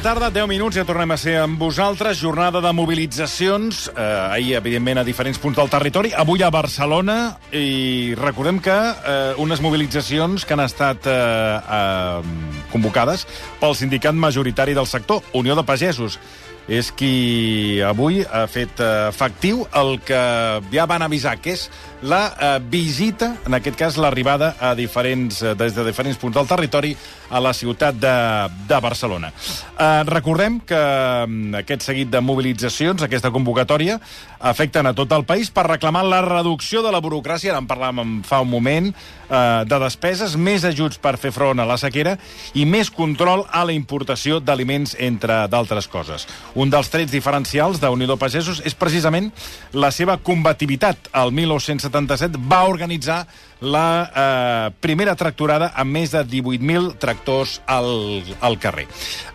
tarda, 10 minuts, ja tornem a ser amb vosaltres. Jornada de mobilitzacions, eh, ahir, evidentment, a diferents punts del territori. Avui a Barcelona, i recordem que eh, unes mobilitzacions que han estat eh, eh, convocades pel sindicat majoritari del sector, Unió de Pagesos és qui avui ha fet eh, factiu el que ja van avisar, que és la eh, visita, en aquest cas l'arribada a diferents, eh, des de diferents punts del territori a la ciutat de, de Barcelona. Eh, recordem que mm, aquest seguit de mobilitzacions, aquesta convocatòria, afecten a tot el país per reclamar la reducció de la burocràcia, en parlàvem fa un moment, eh, de despeses, més ajuts per fer front a la sequera i més control a la importació d'aliments, entre d'altres coses. Un dels trets diferencials d'Unió Pagesos és precisament la seva combativitat. El 1977 va organitzar la eh, primera tractorada amb més de 18.000 tractors al, al carrer.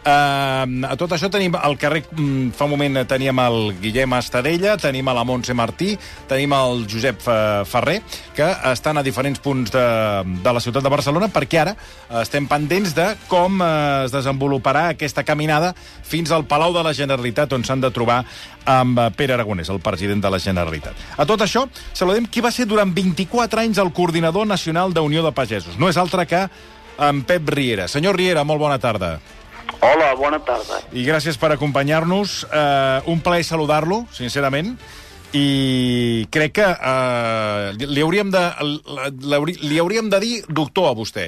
Eh, a tot això tenim al carrer, mm, fa un moment teníem el Guillem Estadella, tenim a la Montse Martí, tenim el Josep Ferrer, que estan a diferents punts de, de la ciutat de Barcelona, perquè ara estem pendents de com eh, es desenvoluparà aquesta caminada fins al Palau de la Generalitat, on s'han de trobar amb Pere Aragonès, el president de la Generalitat. A tot això, saludem qui va ser durant 24 anys el coordinador nacional d'Unió de Pagesos. No és altre que en Pep Riera. Senyor Riera, molt bona tarda. Hola, bona tarda. I gràcies per acompanyar-nos. Uh, un plaer saludar-lo, sincerament i crec que uh, li, hauríem de, li, li hauríem de dir doctor a vostè.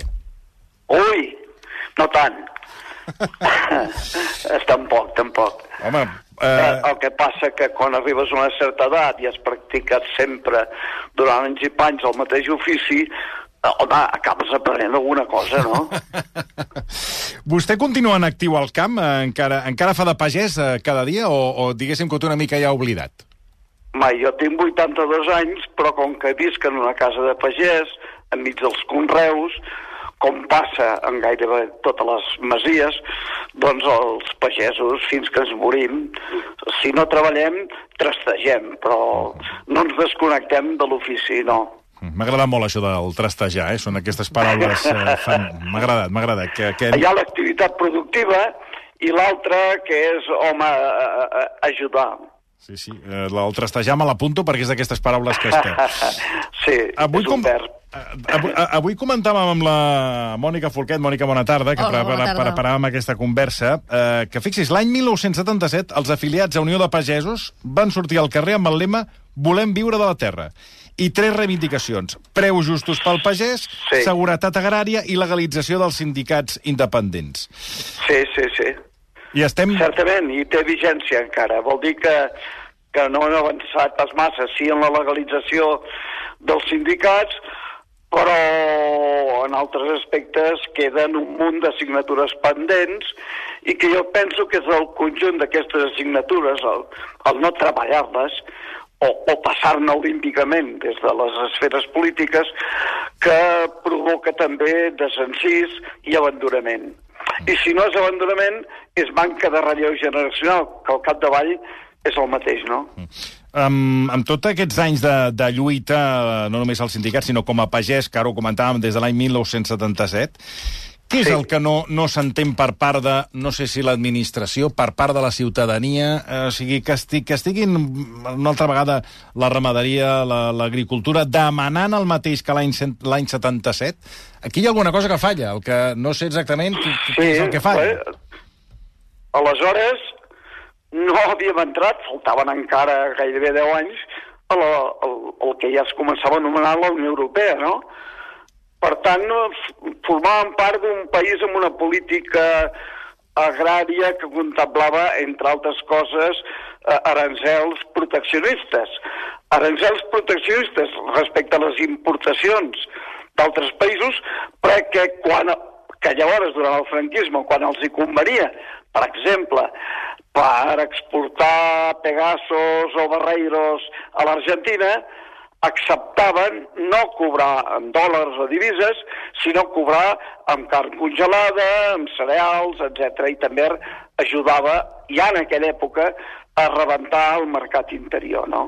Ui, no tant. tampoc, tampoc. Home, Eh... El que passa que quan arribes a una certa edat i has practicat sempre durant anys i panys el mateix ofici, eh, home, acabes aprenent alguna cosa, no? Vostè continua en actiu al camp? Encara, encara fa de pagès eh, cada dia o, o diguéssim que una mica ja oblidat? Ma, jo tinc 82 anys, però com que visc en una casa de pagès, enmig dels conreus, com passa en gairebé totes les masies, doncs els pagesos, fins que ens morim, si no treballem, trastegem, però no ens desconnectem de l'ofici, no. M'ha agradat molt això del trastejar, eh? Són aquestes paraules... Eh, fan... M'ha agradat, m'ha agradat. Que, que... Hi ha l'activitat productiva i l'altra que és, home, ajudar. Sí, sí. Eh, el trastejar me l'apunto perquè és d'aquestes paraules que estem. sí, avui és un com... verb. Eh, avui, avui comentàvem amb la Mònica Folquet, Mònica, bona tarda, que Hola, bona tarda. preparàvem aquesta conversa, eh, que fixis, l'any 1977 els afiliats a Unió de Pagesos van sortir al carrer amb el lema Volem viure de la terra i tres reivindicacions. Preus justos pel pagès, sí. seguretat agrària i legalització dels sindicats independents. Sí, sí, sí. I estem... Certament, i té vigència encara. Vol dir que, que no han avançat pas massa, sí en la legalització dels sindicats, però en altres aspectes queden un munt de signatures pendents i que jo penso que és el conjunt d'aquestes assignatures, el, el no treballar-les, o, o passar-ne olímpicament des de les esferes polítiques, que provoca també desencís i abandonament. I si no és abandonament, és manca de relleu generacional, que al capdavall és el mateix, no? Mm. Um, amb tots aquests anys de, de lluita, no només al sindicat, sinó com a pagès, que ara ho comentàvem des de l'any 1977, què és sí. el que no, no s'entén per part de, no sé si l'administració, per part de la ciutadania, eh, o sigui, que, estic, que estiguin una altra vegada la ramaderia, l'agricultura, la, demanant el mateix que l'any 77? Aquí hi ha alguna cosa que falla, el que no sé exactament què, sí, és el que falla. Bé, aleshores, no havíem entrat, faltaven encara gairebé 10 anys, a la, el que ja es començava a anomenar la Unió Europea, no?, per tant, formàvem part d'un país amb una política agrària que contemplava, entre altres coses, eh, aranzels proteccionistes. Aranzels proteccionistes respecte a les importacions d'altres països, perquè quan, que llavors, durant el franquisme, quan els hi convenia, per exemple, per exportar Pegasos o Barreiros a l'Argentina, acceptaven no cobrar en dòlars o divises, sinó cobrar amb carn congelada, amb cereals, etc. I també ajudava, ja en aquella època, a rebentar el mercat interior, no?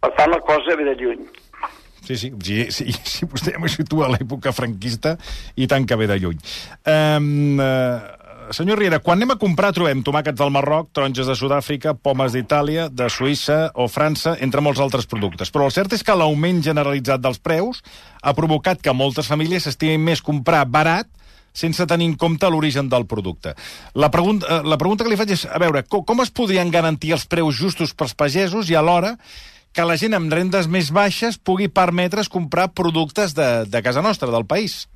Per tant, la cosa ve de lluny. Sí, sí, sí, sí, sí vostè m'ho situa a l'època franquista i tant que ve de lluny. Um, uh, senyor Riera, quan anem a comprar trobem tomàquets del Marroc, taronges de Sud-àfrica, pomes d'Itàlia, de Suïssa o França, entre molts altres productes. Però el cert és que l'augment generalitzat dels preus ha provocat que moltes famílies s'estimin més comprar barat sense tenir en compte l'origen del producte. La, pregunta, eh, la pregunta que li faig és, a veure, com, com es podrien garantir els preus justos pels pagesos i alhora que la gent amb rendes més baixes pugui permetre's comprar productes de, de casa nostra, del país?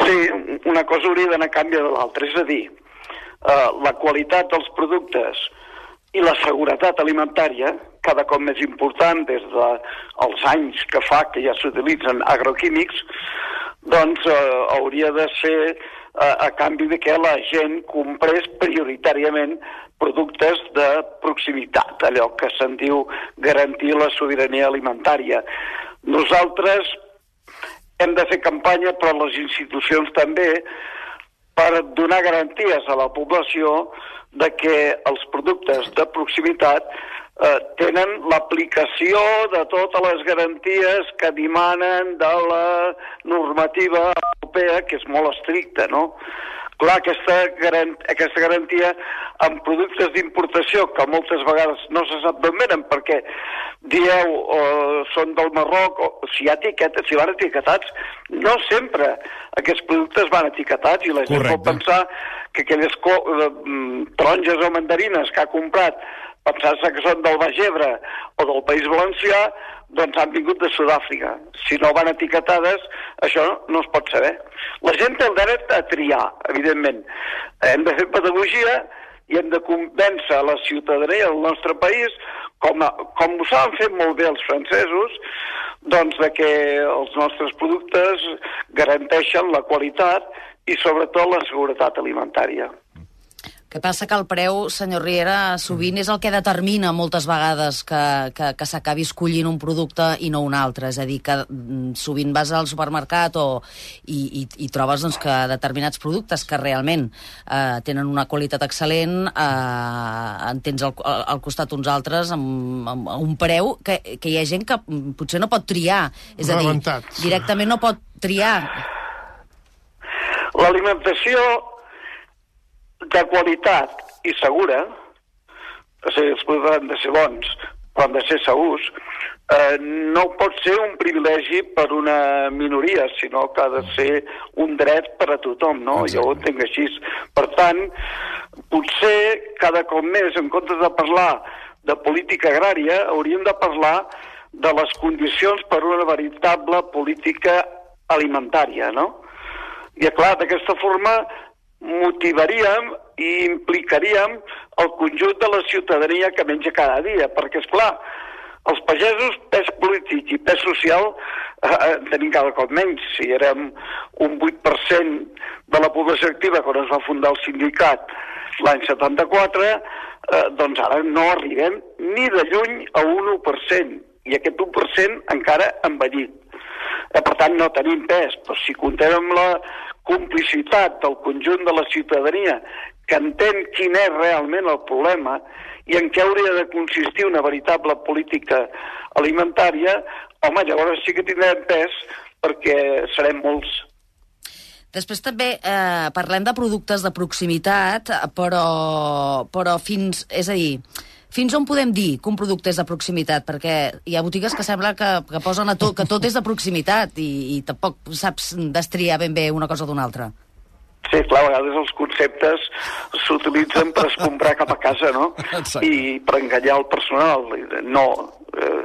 Sí, una cosa hauria d'anar a canvi de l'altra. És a dir, eh, la qualitat dels productes i la seguretat alimentària, cada cop més important des dels de anys que fa que ja s'utilitzen agroquímics, doncs eh, hauria de ser eh, a canvi de que la gent comprés prioritàriament productes de proximitat, allò que se'n diu garantir la sobirania alimentària. Nosaltres hem de fer campanya, però les institucions també, per donar garanties a la població de que els productes de proximitat eh, tenen l'aplicació de totes les garanties que dimanen de la normativa europea, que és molt estricta, no? Clar, aquesta, garant, aquesta garantia amb productes d'importació que moltes vegades no se sap d'on venen perquè dieu o són del Marroc, o si hi ha etiquetes, si van etiquetats, no sempre aquests productes van etiquetats i la gent Correcte. pot pensar que aquelles eh, mm, taronges o mandarines que ha comprat pensar-se que són del Baix Ebre o del País Valencià, doncs han vingut de Sud-àfrica. Si no van etiquetades, això no es pot saber. La gent té el dret a triar, evidentment. Hem de fer pedagogia i hem de convèncer la ciutadania del nostre país, com, a, com ho saben fer molt bé els francesos, doncs de que els nostres productes garanteixen la qualitat i sobretot la seguretat alimentària. Que passa que el preu, senyor Riera, sovint és el que determina moltes vegades que, que, que s'acabi escollint un producte i no un altre. És a dir, que mm, sovint vas al supermercat o, i, i, i trobes doncs, que determinats productes que realment eh, tenen una qualitat excel·lent eh, en tens al, al costat uns altres amb, amb, un preu que, que hi ha gent que mm, potser no pot triar. És a dir, directament no pot triar. L'alimentació de qualitat i segura, o sigui, els productes han de ser bons, però han de ser segurs, eh, no pot ser un privilegi per una minoria, sinó que ha de ser un dret per a tothom, no? Exacte. Jo ho entenc així. Per tant, potser cada cop més, en comptes de parlar de política agrària, hauríem de parlar de les condicions per una veritable política alimentària, no? I, clar, d'aquesta forma motivaríem i implicaríem el conjunt de la ciutadania que menja cada dia, perquè, és clar, els pagesos, pes polític i pes social, eh, eh, en tenim cada cop menys. Si érem un 8% de la població activa quan es va fundar el sindicat l'any 74, eh, doncs ara no arribem ni de lluny a un 1%, i aquest 1% encara envellit. Eh, per tant, no tenim pes, però si comptem amb la complicitat del conjunt de la ciutadania que entén quin és realment el problema i en què hauria de consistir una veritable política alimentària, home, llavors sí que tindrem pes perquè serem molts. Després també eh, parlem de productes de proximitat, però, però fins... És a dir, fins on podem dir que un producte és de proximitat? Perquè hi ha botigues que sembla que, que posen a tot, que tot és de proximitat i, i tampoc saps destriar ben bé una cosa d'una altra. Sí, clar, a vegades els conceptes s'utilitzen per escombrar cap a casa, no? Exacte. I per enganyar el personal. No. Eh,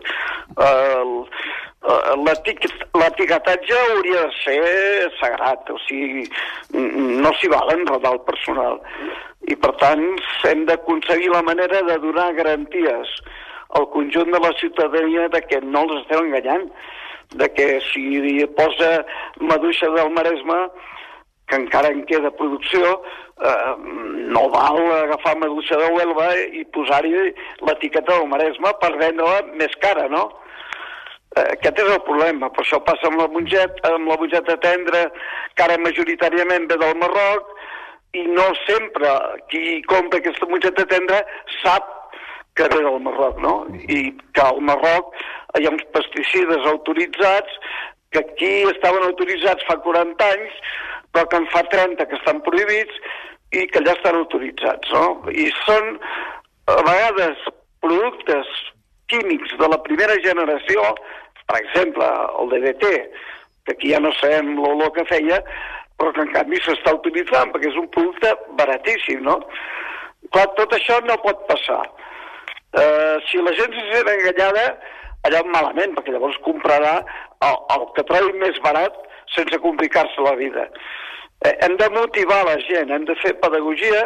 el, L'etiquetatge hauria de ser sagrat, o sigui, no s'hi val enredar el personal. I, per tant, hem d'aconseguir la manera de donar garanties al conjunt de la ciutadania de que no els esteu enganyant, de que si posa maduixa del Maresme, que encara en queda producció, eh, no val agafar maduixa de Huelva i posar-hi l'etiqueta del Maresme per vendre-la més cara, no? Eh, Aquest és el problema, per això passa amb la mongeta, amb la mongeta tendra, que ara majoritàriament ve del Marroc, i no sempre qui compra aquesta mongeta tendra sap que ve del Marroc, no? I que al Marroc hi ha uns pesticides autoritzats que aquí estaven autoritzats fa 40 anys, però que en fa 30 que estan prohibits i que ja estan autoritzats, no? I són, a vegades, productes químics de la primera generació, per exemple, el DDT, que aquí ja no sabem l'olor que feia, però que en canvi s'està utilitzant perquè és un producte baratíssim, no? Clar, tot això no pot passar. Uh, si la gent se sent enganyada, allà malament, perquè llavors comprarà el, el que trobi més barat sense complicar-se la vida. Eh, hem de motivar la gent, hem de fer pedagogia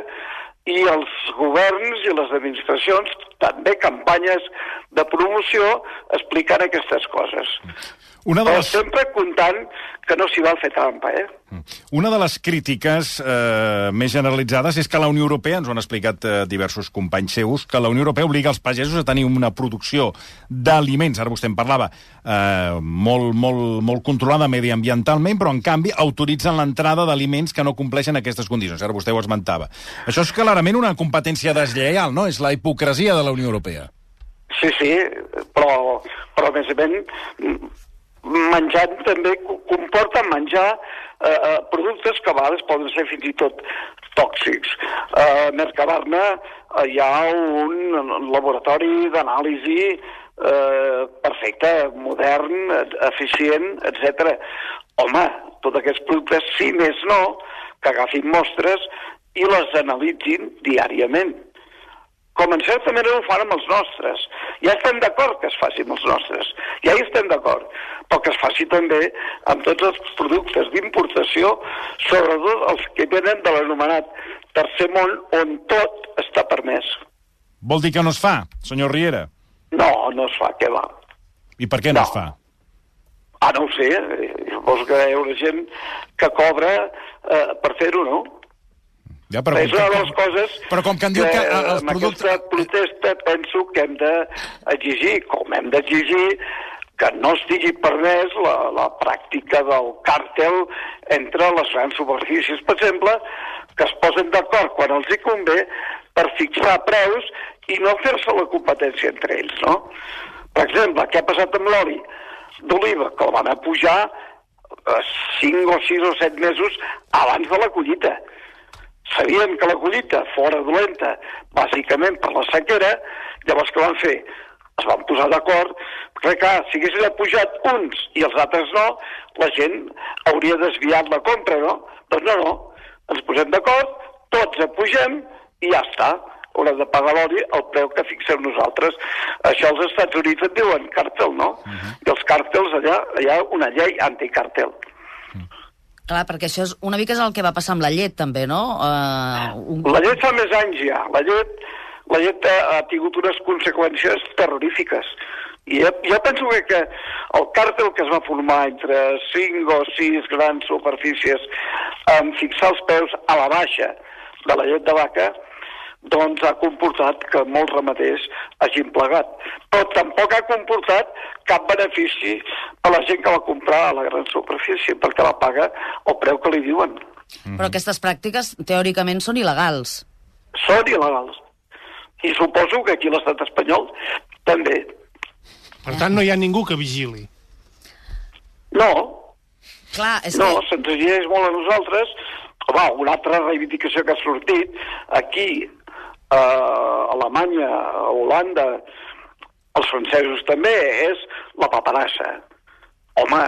i els governs i les administracions també campanyes de promoció explicant aquestes coses. Una de Però les... sempre comptant que no s'hi val fer trampa, eh? Una de les crítiques eh, més generalitzades és que la Unió Europea, ens ho han explicat eh, diversos companys seus, que la Unió Europea obliga els pagesos a tenir una producció d'aliments, ara vostè en parlava, eh, molt, molt, molt controlada mediambientalment, però en canvi autoritzen l'entrada d'aliments que no compleixen aquestes condicions. Ara vostè ho esmentava. Això és clarament una competència deslleial, no? És la hipocresia de la Unió Europea. Sí, sí, però, però a més a més menjant també co- comporta menjar eh, eh, productes que a vegades poden ser fins i tot tòxics. Eh, a Mercabarna eh, hi ha un laboratori d'anàlisi eh, perfecte, modern, eficient, etc. Home, tots aquests productes, si més no, que agafin mostres i les analitzin diàriament com en certa manera ho fan amb els nostres. Ja estem d'acord que es faci amb els nostres, ja hi estem d'acord, però que es faci també amb tots els productes d'importació, sobretot els que venen de l'anomenat tercer món, on tot està permès. Vol dir que no es fa, senyor Riera? No, no es fa, què va? I per què no, No. es fa? Ah, no ho sé, eh, suposo que hi haurà gent que cobra eh, per fer-ho, no? Ja, Però una de les coses Però com que em diu que, eh, els amb productes... aquesta protesta penso que hem d'exigir, com hem d'exigir que no estigui permès la, la pràctica del càrtel entre les grans superfícies, per exemple, que es posen d'acord quan els hi convé per fixar preus i no fer-se la competència entre ells, no? Per exemple, què ha passat amb l'oli? D'oliva, que el van a pujar eh, 5 o 6 o 7 mesos abans de la collita sabien que la collita fora dolenta, bàsicament per la sequera, llavors què van fer? Es van posar d'acord, perquè clar, si haguessin pujat uns i els altres no, la gent hauria desviat la compra, no? Doncs no, no, ens posem d'acord, tots apugem i ja està. Haurem de pagar l'oli al preu que fixem nosaltres. Això als Estats Units en diuen càrtel, no? Uh -huh. I els càrtels allà, hi ha una llei anticàrtel. Clar, perquè això és una mica és el que va passar amb la llet, també, no? Uh, un... La llet fa més anys ja. La llet, la llet ha, ha tingut unes conseqüències terrorífiques. I jo, jo penso que, que el càrtel que es va formar entre cinc o sis grans superfícies en fixar els peus a la baixa de la llet de vaca doncs ha comportat que molts ramaders hagin plegat. Però tampoc ha comportat cap benefici a la gent que va comprar a la gran superfície, perquè la paga el preu que li diuen. Però aquestes pràctiques, teòricament, són il·legals. Són il·legals. I suposo que aquí a l'estat espanyol també. Per tant, no hi ha ningú que vigili. No, Clar, és no, que... se'ns exigeix molt a nosaltres. Home, una altra reivindicació que ha sortit aquí, a Alemanya, a Holanda, els francesos també, és la paperassa. Home,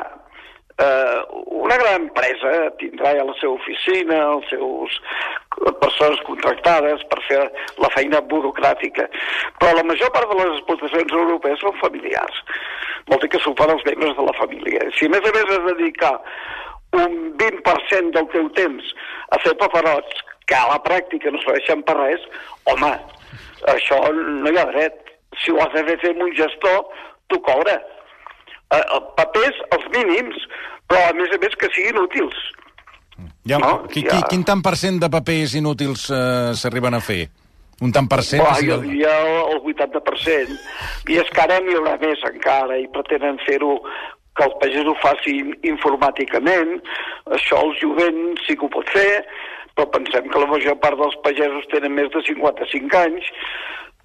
eh, una gran empresa tindrà ja la seva oficina, els seus persones contractades per fer la feina burocràtica, però la major part de les explotacions europees són familiars. Vol dir que s'ho fan els membres de la família. Si a més a més has de dedicar un 20% del teu temps a fer paperots, que a la pràctica no serveixen per res, home, això no hi ha dret. Si ho has de fer amb un gestor, t'ho cobra. Eh, eh, papers, els mínims, però a més a més que siguin útils. Ja, No, qui, ja. qui, quin tant per cent de papers inútils eh, s'arriben a fer? Un tant per cent? Sigui- hi ha el 80%, i és que ara n'hi haurà més encara, i pretenen fer-ho que el pagès ho faci informàticament, això el jovent sí que ho pot fer, però pensem que la major part dels pagesos tenen més de 55 anys,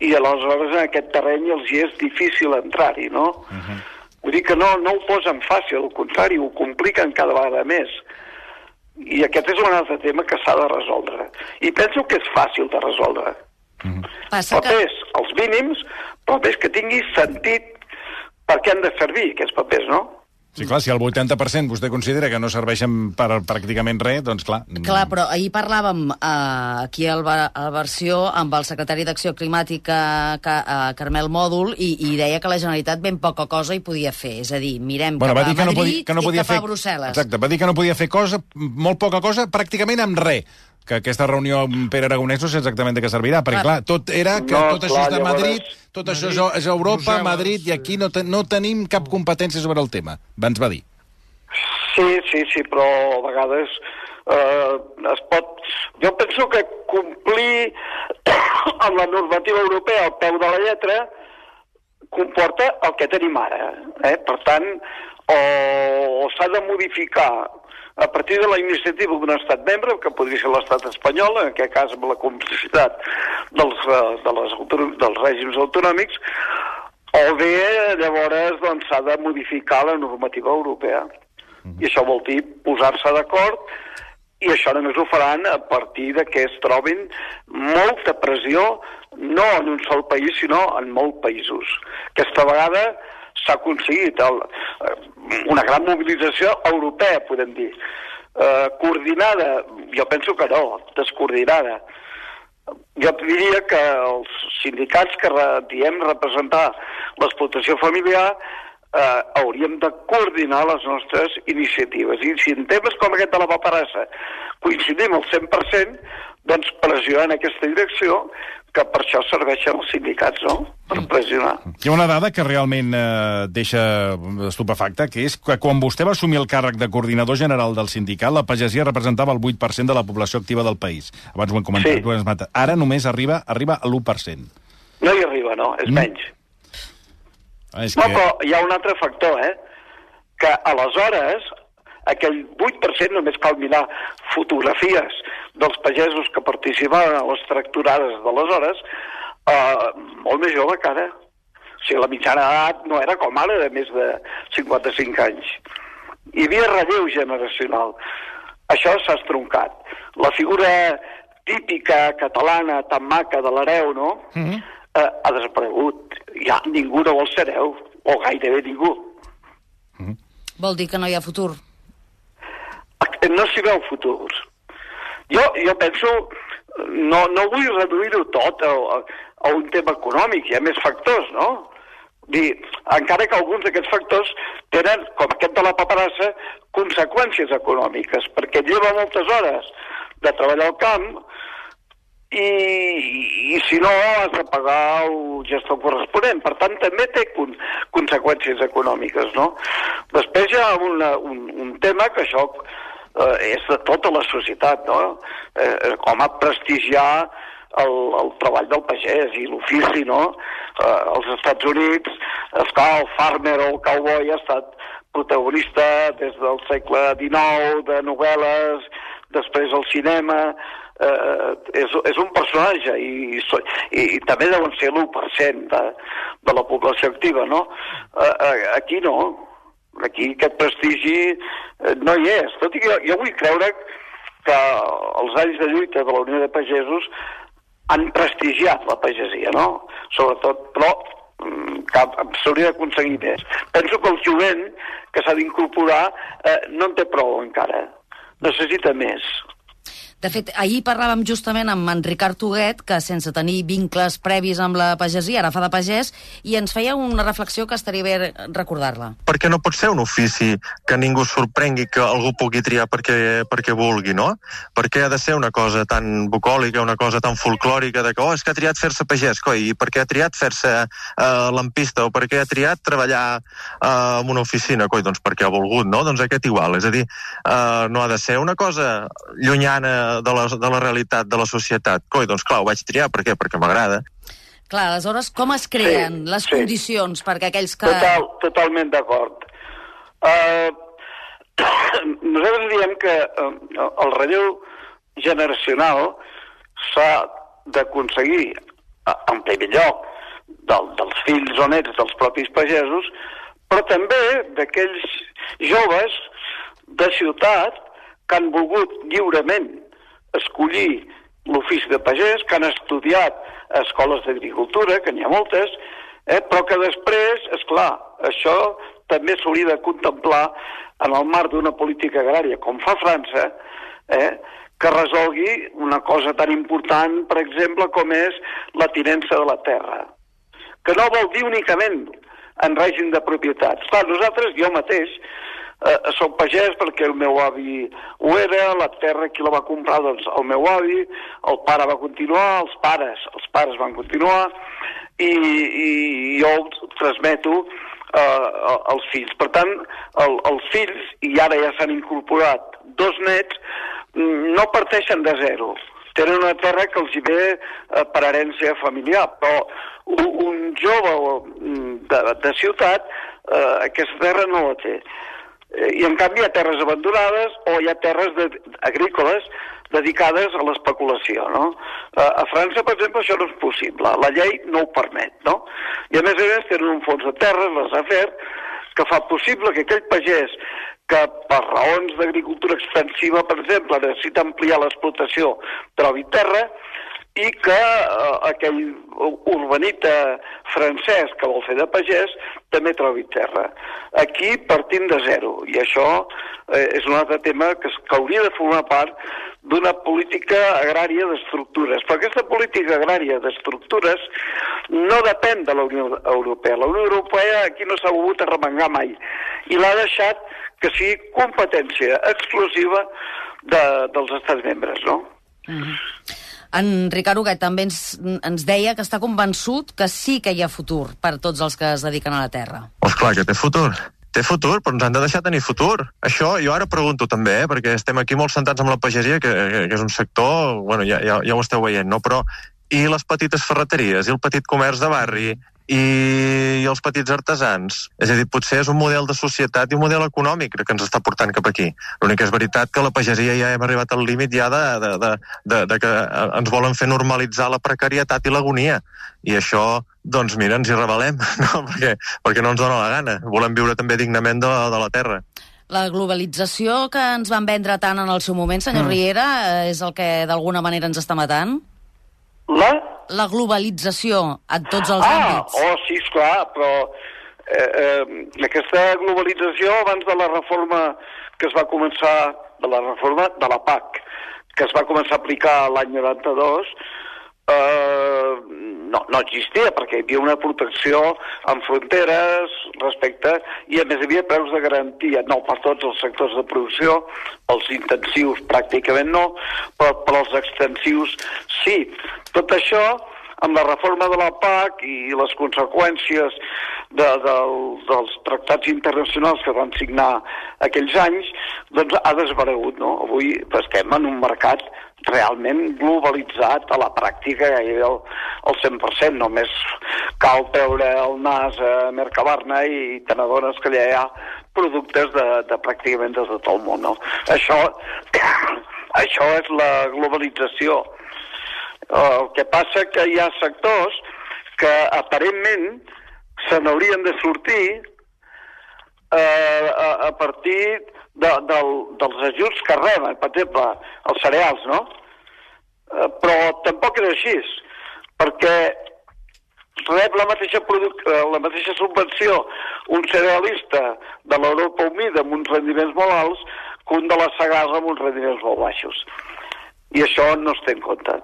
i aleshores en aquest terreny els hi és difícil entrar-hi, no? Uh -huh. Vull dir que no, no ho posen fàcil, al contrari, ho compliquen cada vegada més. I aquest és un altre tema que s'ha de resoldre. I penso que és fàcil de resoldre. Passa que... Papers, els mínims, papers que tingui sentit per què han de servir aquests papers, no? Sí, clar, si el 80% vostè considera que no serveixen per pràcticament res, doncs clar... Clar, però ahir parlàvem eh, aquí al, a la versió amb el secretari d'Acció Climàtica, Ca, eh, Carmel Mòdul, i, i deia que la Generalitat ben poca cosa hi podia fer. És a dir, mirem Bueno, cap va dir a que no, Madrid podia, que no i podia cap fer... a Brussel·les. Exacte, va dir que no podia fer cosa, molt poca cosa, pràcticament amb res que aquesta reunió amb Pere Aragonès no sé exactament de què servirà, perquè Clar. tot era que No, tot això clar, és de llavors- Madrid, tot això és, és Europa, Brussel·les, Madrid, i aquí no, te, no tenim cap competència sobre el tema, va ens va dir. Sí, sí, sí, però a vegades eh, es pot... Jo penso que complir amb la normativa europea al peu de la lletra comporta el que tenim ara. Eh? Per tant, o, o s'ha de modificar a partir de la iniciativa d'un estat membre, que podria ser l'estat espanyol, en aquest cas amb la complicitat dels, eh, de les, dels règims autonòmics, o bé llavors doncs, s'ha de modificar la normativa europea. I això vol dir posar-se d'acord i això només ho faran a partir de que es trobin molta pressió no en un sol país, sinó en molts països. Aquesta vegada s'ha aconseguit el, eh, una gran mobilització europea, podem dir. Eh, coordinada, jo penso que no, descoordinada. Jo diria que els sindicats que diem representar l'explotació familiar eh, hauríem de coordinar les nostres iniciatives. I si en temes com aquest de la paperassa coincidim al 100%, doncs pressió en aquesta direcció, que per això serveixen els sindicats, no?, per pressionar. Hi ha una dada que realment eh, deixa estupefacta, que és que quan vostè va assumir el càrrec de coordinador general del sindicat, la pagesia representava el 8% de la població activa del país. Abans ho hem comentat. Sí. ho. Ara només arriba arriba a l'1%. No hi arriba, no? És Mm. menys. Ah, És No, que... però hi ha un altre factor, eh? Que aleshores aquell 8% només cal mirar fotografies dels pagesos que participaven a les tracturades d'aleshores, eh, molt més jove que ara. O sigui, la mitjana edat no era com ara, de més de 55 anys. Hi havia relleu generacional. Això s'ha estroncat. La figura típica catalana, tan maca de l'hereu, no?, Mhm. eh, ha desaparegut. Ja ningú no vol ser hereu, o gairebé ningú. Vol dir que no hi ha futur. no s'hi veu futur. Jo, jo penso, no, no vull reduir-ho tot a, a, un tema econòmic, hi ha més factors, no? Dir, encara que alguns d'aquests factors tenen, com aquest de la paperassa, conseqüències econòmiques, perquè lleva moltes hores de treballar al camp i, i, i si no has de pagar el gestor corresponent. Per tant, també té con, conseqüències econòmiques, no? Després hi ha una, un, un tema que això eh, és de tota la societat, no? Eh, com a prestigiar el, el treball del pagès i l'ofici, no? Eh, als Estats Units, esclar, el farmer o el cowboy ha estat protagonista des del segle XIX, de novel·les, després el cinema, eh, és, és un personatge i, so- i, i també deuen ser l'1% de, de la població activa, no? Eh, eh, aquí no, aquí aquest prestigi eh, no hi és. Tot i que jo, jo vull creure que els anys de lluita de la Unió de Pagesos han prestigiat la pagesia, no? Sobretot, però mm, s'hauria d'aconseguir més. Penso que el jovent que s'ha d'incorporar eh, no en té prou encara. Necessita més. De fet, ahir parlàvem justament amb en Ricard Huguet, que sense tenir vincles previs amb la pagesia, ara fa de pagès, i ens feia una reflexió que estaria bé recordar-la. perquè no pot ser un ofici que ningú sorprengui que algú pugui triar perquè, perquè vulgui, no? Perquè ha de ser una cosa tan bucòlica, una cosa tan folclòrica de que, oh, és que ha triat fer-se pagès, coi, i per què ha triat fer-se uh, lampista, o per què ha triat treballar uh, en una oficina, coi, doncs perquè ha volgut, no? Doncs aquest igual, és a dir, uh, no ha de ser una cosa llunyana de la, de la realitat de la societat. Coi, doncs clar, ho vaig triar, per què? Perquè m'agrada. Clar, aleshores, com es creen Sí, les sí. condicions perquè aquells que... Total, totalment d'acord. Uh, nosaltres diem que uh, el relleu generacional s'ha d'aconseguir, uh, en primer lloc, del, dels fills o nets dels propis pagesos, però també d'aquells joves de ciutat que han volgut lliurement escollir l'ofici de pagès, que han estudiat a escoles d'agricultura, que n'hi ha moltes, eh, però que després, és clar, això també s'hauria de contemplar en el marc d'una política agrària, com fa França, eh, que resolgui una cosa tan important, per exemple, com és la tinença de la terra, que no vol dir únicament en règim de propietat. Clar, nosaltres, jo mateix, eh, soc pagès perquè el meu avi ho era, la terra qui la va comprar, doncs el meu avi, el pare va continuar, els pares, els pares van continuar, i, i jo ho transmeto eh, als fills. Per tant, el, els fills, i ara ja s'han incorporat dos nets, no parteixen de zero. Tenen una terra que els hi ve eh, per herència familiar, però un, un jove de, de ciutat eh, aquesta terra no la té. Eh, I en canvi hi ha terres abandonades o hi ha terres de, agrícoles dedicades a l'especulació, no? Eh, a França, per exemple, això no és possible. La llei no ho permet, no? I a més a més tenen un fons de terres, les AFER, que fa possible que aquell pagès que per raons d'agricultura extensiva, per exemple, necessita ampliar l'explotació, trobi terra, i que eh, aquell urbanita francès que vol fer de pagès també trobi terra. Aquí partim de zero, i això eh, és un altre tema que, que hauria de formar part d'una política agrària d'estructures. Però aquesta política agrària d'estructures no depèn de la Unió Europea. La Unió Europea aquí no s'ha volgut arremangar mai i l'ha deixat que sigui competència exclusiva de, dels estats membres, no? Mm -hmm. En Ricard Huguet també ens, ens deia que està convençut que sí que hi ha futur per tots els que es dediquen a la terra. Pues clar que té futur. Té futur, però ens han de deixar tenir futur. Això jo ara pregunto també, eh, perquè estem aquí molt centrats en la pagesia, que, que és un sector, bueno, ja, ja, ja ho esteu veient, no? Però i les petites ferreteries, i el petit comerç de barri, i, els petits artesans. És a dir, potser és un model de societat i un model econòmic que ens està portant cap aquí. L'únic és veritat que la pagesia ja hem arribat al límit ja de, de, de, de, de que ens volen fer normalitzar la precarietat i l'agonia. I això, doncs mira, ens hi rebel·lem, no? perquè, perquè no ens dona la gana. Volem viure també dignament de, de la terra. La globalització que ens van vendre tant en el seu moment, senyor mm. Riera, eh, és el que d'alguna manera ens està matant? La? La globalització en tots els ah, àmbits. Oh, sí, esclar, però eh, eh, aquesta globalització abans de la reforma que es va començar, de la reforma de la PAC, que es va començar a aplicar l'any 92, eh, no, no existia, perquè hi havia una protecció en fronteres respecte, i a més hi havia preus de garantia, no per tots els sectors de producció, els intensius pràcticament no, però per als extensius sí. Tot això, amb la reforma de la PAC i les conseqüències de, de, dels tractats internacionals que van signar aquells anys, doncs ha desaparegut, no? Avui estem en un mercat realment globalitzat a la pràctica gairebé el, el 100%. Només cal treure el nas a Mercabarna i te n'adones que allà hi ha productes de, de pràcticament de tot el món. No? Això, això és la globalització. El que passa que hi ha sectors que aparentment se n'haurien de sortir eh, a, a partir de, del, dels ajuts que reben, per exemple, els cereals, no? Eh, però tampoc és així, perquè rep la mateixa, eh, la mateixa subvenció un cerealista de l'Europa humida amb uns rendiments molt alts que un de la Sagarra amb uns rendiments molt baixos. I això no es té en compte.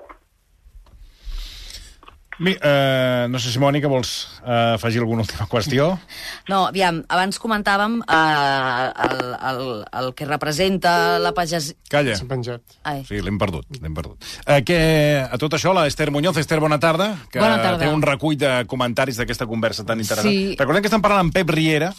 Mi, uh, no sé si, Mònica, vols uh, afegir alguna última qüestió? No, aviam, abans comentàvem uh, el, el, el que representa la pagesia... Calla. S'ha penjat. Ai. Sí, l'hem perdut, l'hem perdut. Uh, que, a tot això, la Esther Muñoz. Esther, bona tarda. Que Bona tarda. té un recull de comentaris d'aquesta conversa tan interessant. Sí. Recordem que estem parlant amb Pep Riera,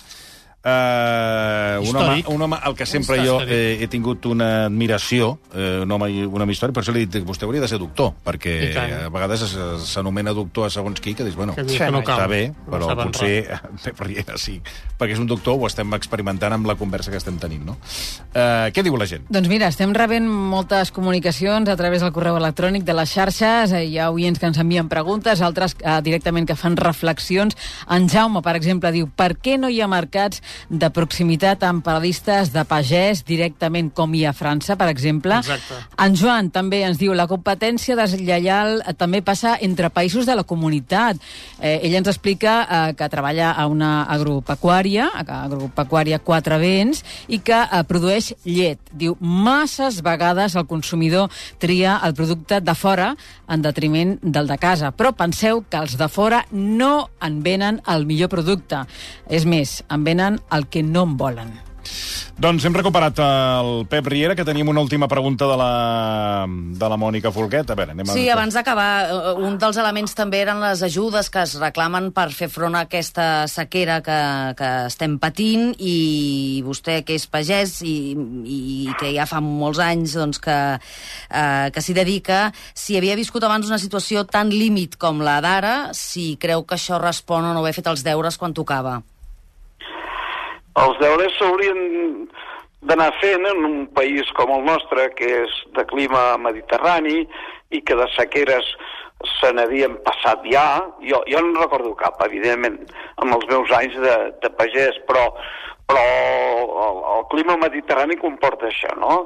Uh, un, home, un home al que sempre jo històric. he, he tingut una admiració, eh, un home i un home històric, per això li he dit que vostè hauria de ser doctor, perquè a vegades es- s'anomena doctor a segons qui, que dius, bueno, Que dius que no cal. està bé, No però saben potser Riera sí, perquè és un doctor, ho estem experimentant amb la conversa que estem tenint, no? Uh, què diu la gent? Doncs mira, estem rebent moltes comunicacions a través del correu electrònic de les xarxes, eh, hi ha oients que ens envien preguntes, altres eh, directament que fan reflexions. En Jaume, per exemple, diu per què no hi ha mercats de proximitat amb paradistes de pagès directament com hi ha a França, per exemple. Exacte. En Joan també ens diu la competència deslleial també passa entre països de la comunitat. Eh, ell ens explica eh, que treballa a una agropecuària, a agropecuària Quatre Vents, i que eh, produeix llet. Diu, masses vegades el consumidor tria el producte de fora en detriment del de casa. Però penseu que els de fora no en venen el millor producte. És més, en venen el que no en volen. Doncs hem recuperat el Pep Riera, que teníem una última pregunta de la, de la Mònica Folquet. A veure, anem a... Sí, abans d'acabar, eh, un dels elements també eren les ajudes que es reclamen per fer front a aquesta sequera que, que estem patint i vostè, que és pagès i, i que ja fa molts anys doncs, que, eh, que s'hi dedica, si havia viscut abans una situació tan límit com la d'ara, si creu que això respon o no haver fet els deures quan tocava. Els deures s'haurien d'anar fent en un país com el nostre, que és de clima mediterrani i que de sequeres se n'havien passat ja. Jo, jo no recordo cap, evidentment, amb els meus anys de, de pagès, però, però el, el clima mediterrani comporta això, no?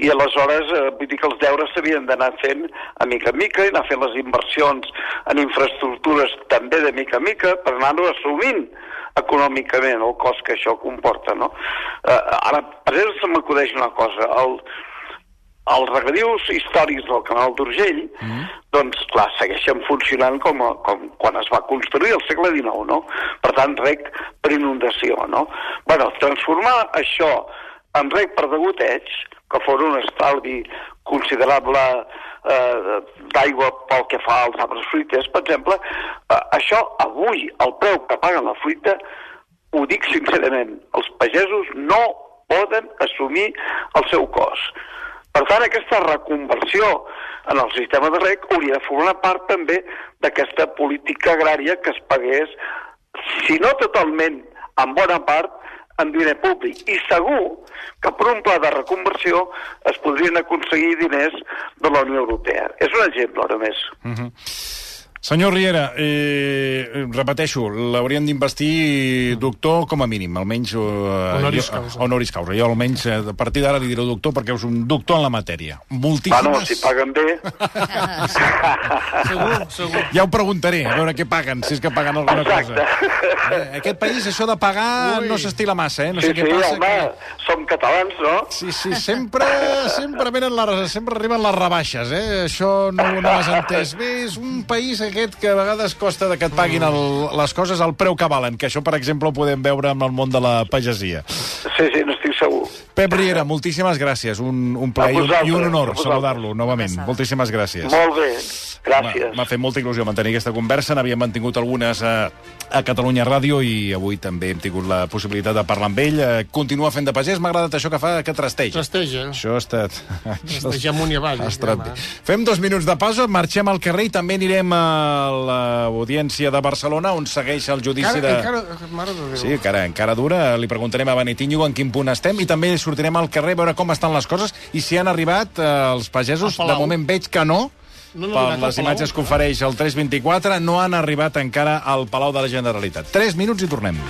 I aleshores eh, vull dir que els deures s'havien d'anar fent a mica en mica i anar fent les inversions en infraestructures també de mica en mica per anar-ho assumint econòmicament el cost que això comporta, no? Eh, ara, per exemple, se m'acudeix una cosa. El, els regadius històrics del canal d'Urgell, mm. doncs, clar, segueixen funcionant com, a, com quan es va construir al segle XIX, no? Per tant, rec per inundació, no? bueno, transformar això en rec per degoteig, que fos un estalvi considerable eh, d'aigua pel que fa als arbres fruiters, per exemple, eh, això avui, el preu que paguen la fruita, ho dic sincerament, els pagesos no poden assumir el seu cost. Per tant, aquesta reconversió en el sistema de rec hauria de formar part també d'aquesta política agrària que es pagués, si no totalment, en bona part, en diner públic. I segur que per un pla de reconversió es podrien aconseguir diners de la Unió Europea. És un exemple, ara més. Uh -huh. Senyor Riera, eh, repeteixo, l'haurien d'investir doctor com a mínim, almenys... Eh, Honoris jo, causa. Honoris causa. Jo almenys eh, a partir d'ara li diré doctor perquè és un doctor en la matèria. Moltíssimes... Bueno, si paguen bé... Segur, segur. Ja ho preguntaré, a veure què paguen, si és que paguen alguna Exacte. cosa. Eh, aquest país, això de pagar, Ui. no s'estila massa, eh? No sí, sé què sí, passa. home, Que... som catalans, no? Sí, sí, sempre, sempre, venen les, sempre arriben les rebaixes, eh? Això no, no has entès bé. És un país aquest que a vegades costa de que et paguin el, les coses al preu que valen, que això, per exemple, ho podem veure amb el món de la pagesia. Sí, sí, no estic segur. Pep Riera, moltíssimes gràcies. Un, un plaer i un, i un honor saludar-lo novament. Moltíssimes gràcies. Molt bé, gràcies. M'ha fet molta il·lusió mantenir aquesta conversa. N'havíem mantingut algunes a, a Catalunya Ràdio i avui també hem tingut la possibilitat de parlar amb ell. Eh, Continua fent de pagès. M'ha agradat això que fa, que trasteja. Trasteja. Això ha estat... Trasteja amunt i avall. Estat bé. Fem dos minuts de pausa, marxem al carrer i també anirem a l'audiència de Barcelona, on segueix el judici Encara, de... encara, mare de. Sí, encara, encara dura. Li preguntarem a Benetinho en quin punt estem i també sortirem al carrer a veure com estan les coses i si han arribat eh, els pagesos. De moment veig que no, No han per les imatges que no? ofereix el 324, no han arribat encara al Palau de la Generalitat. Tres minuts i tornem.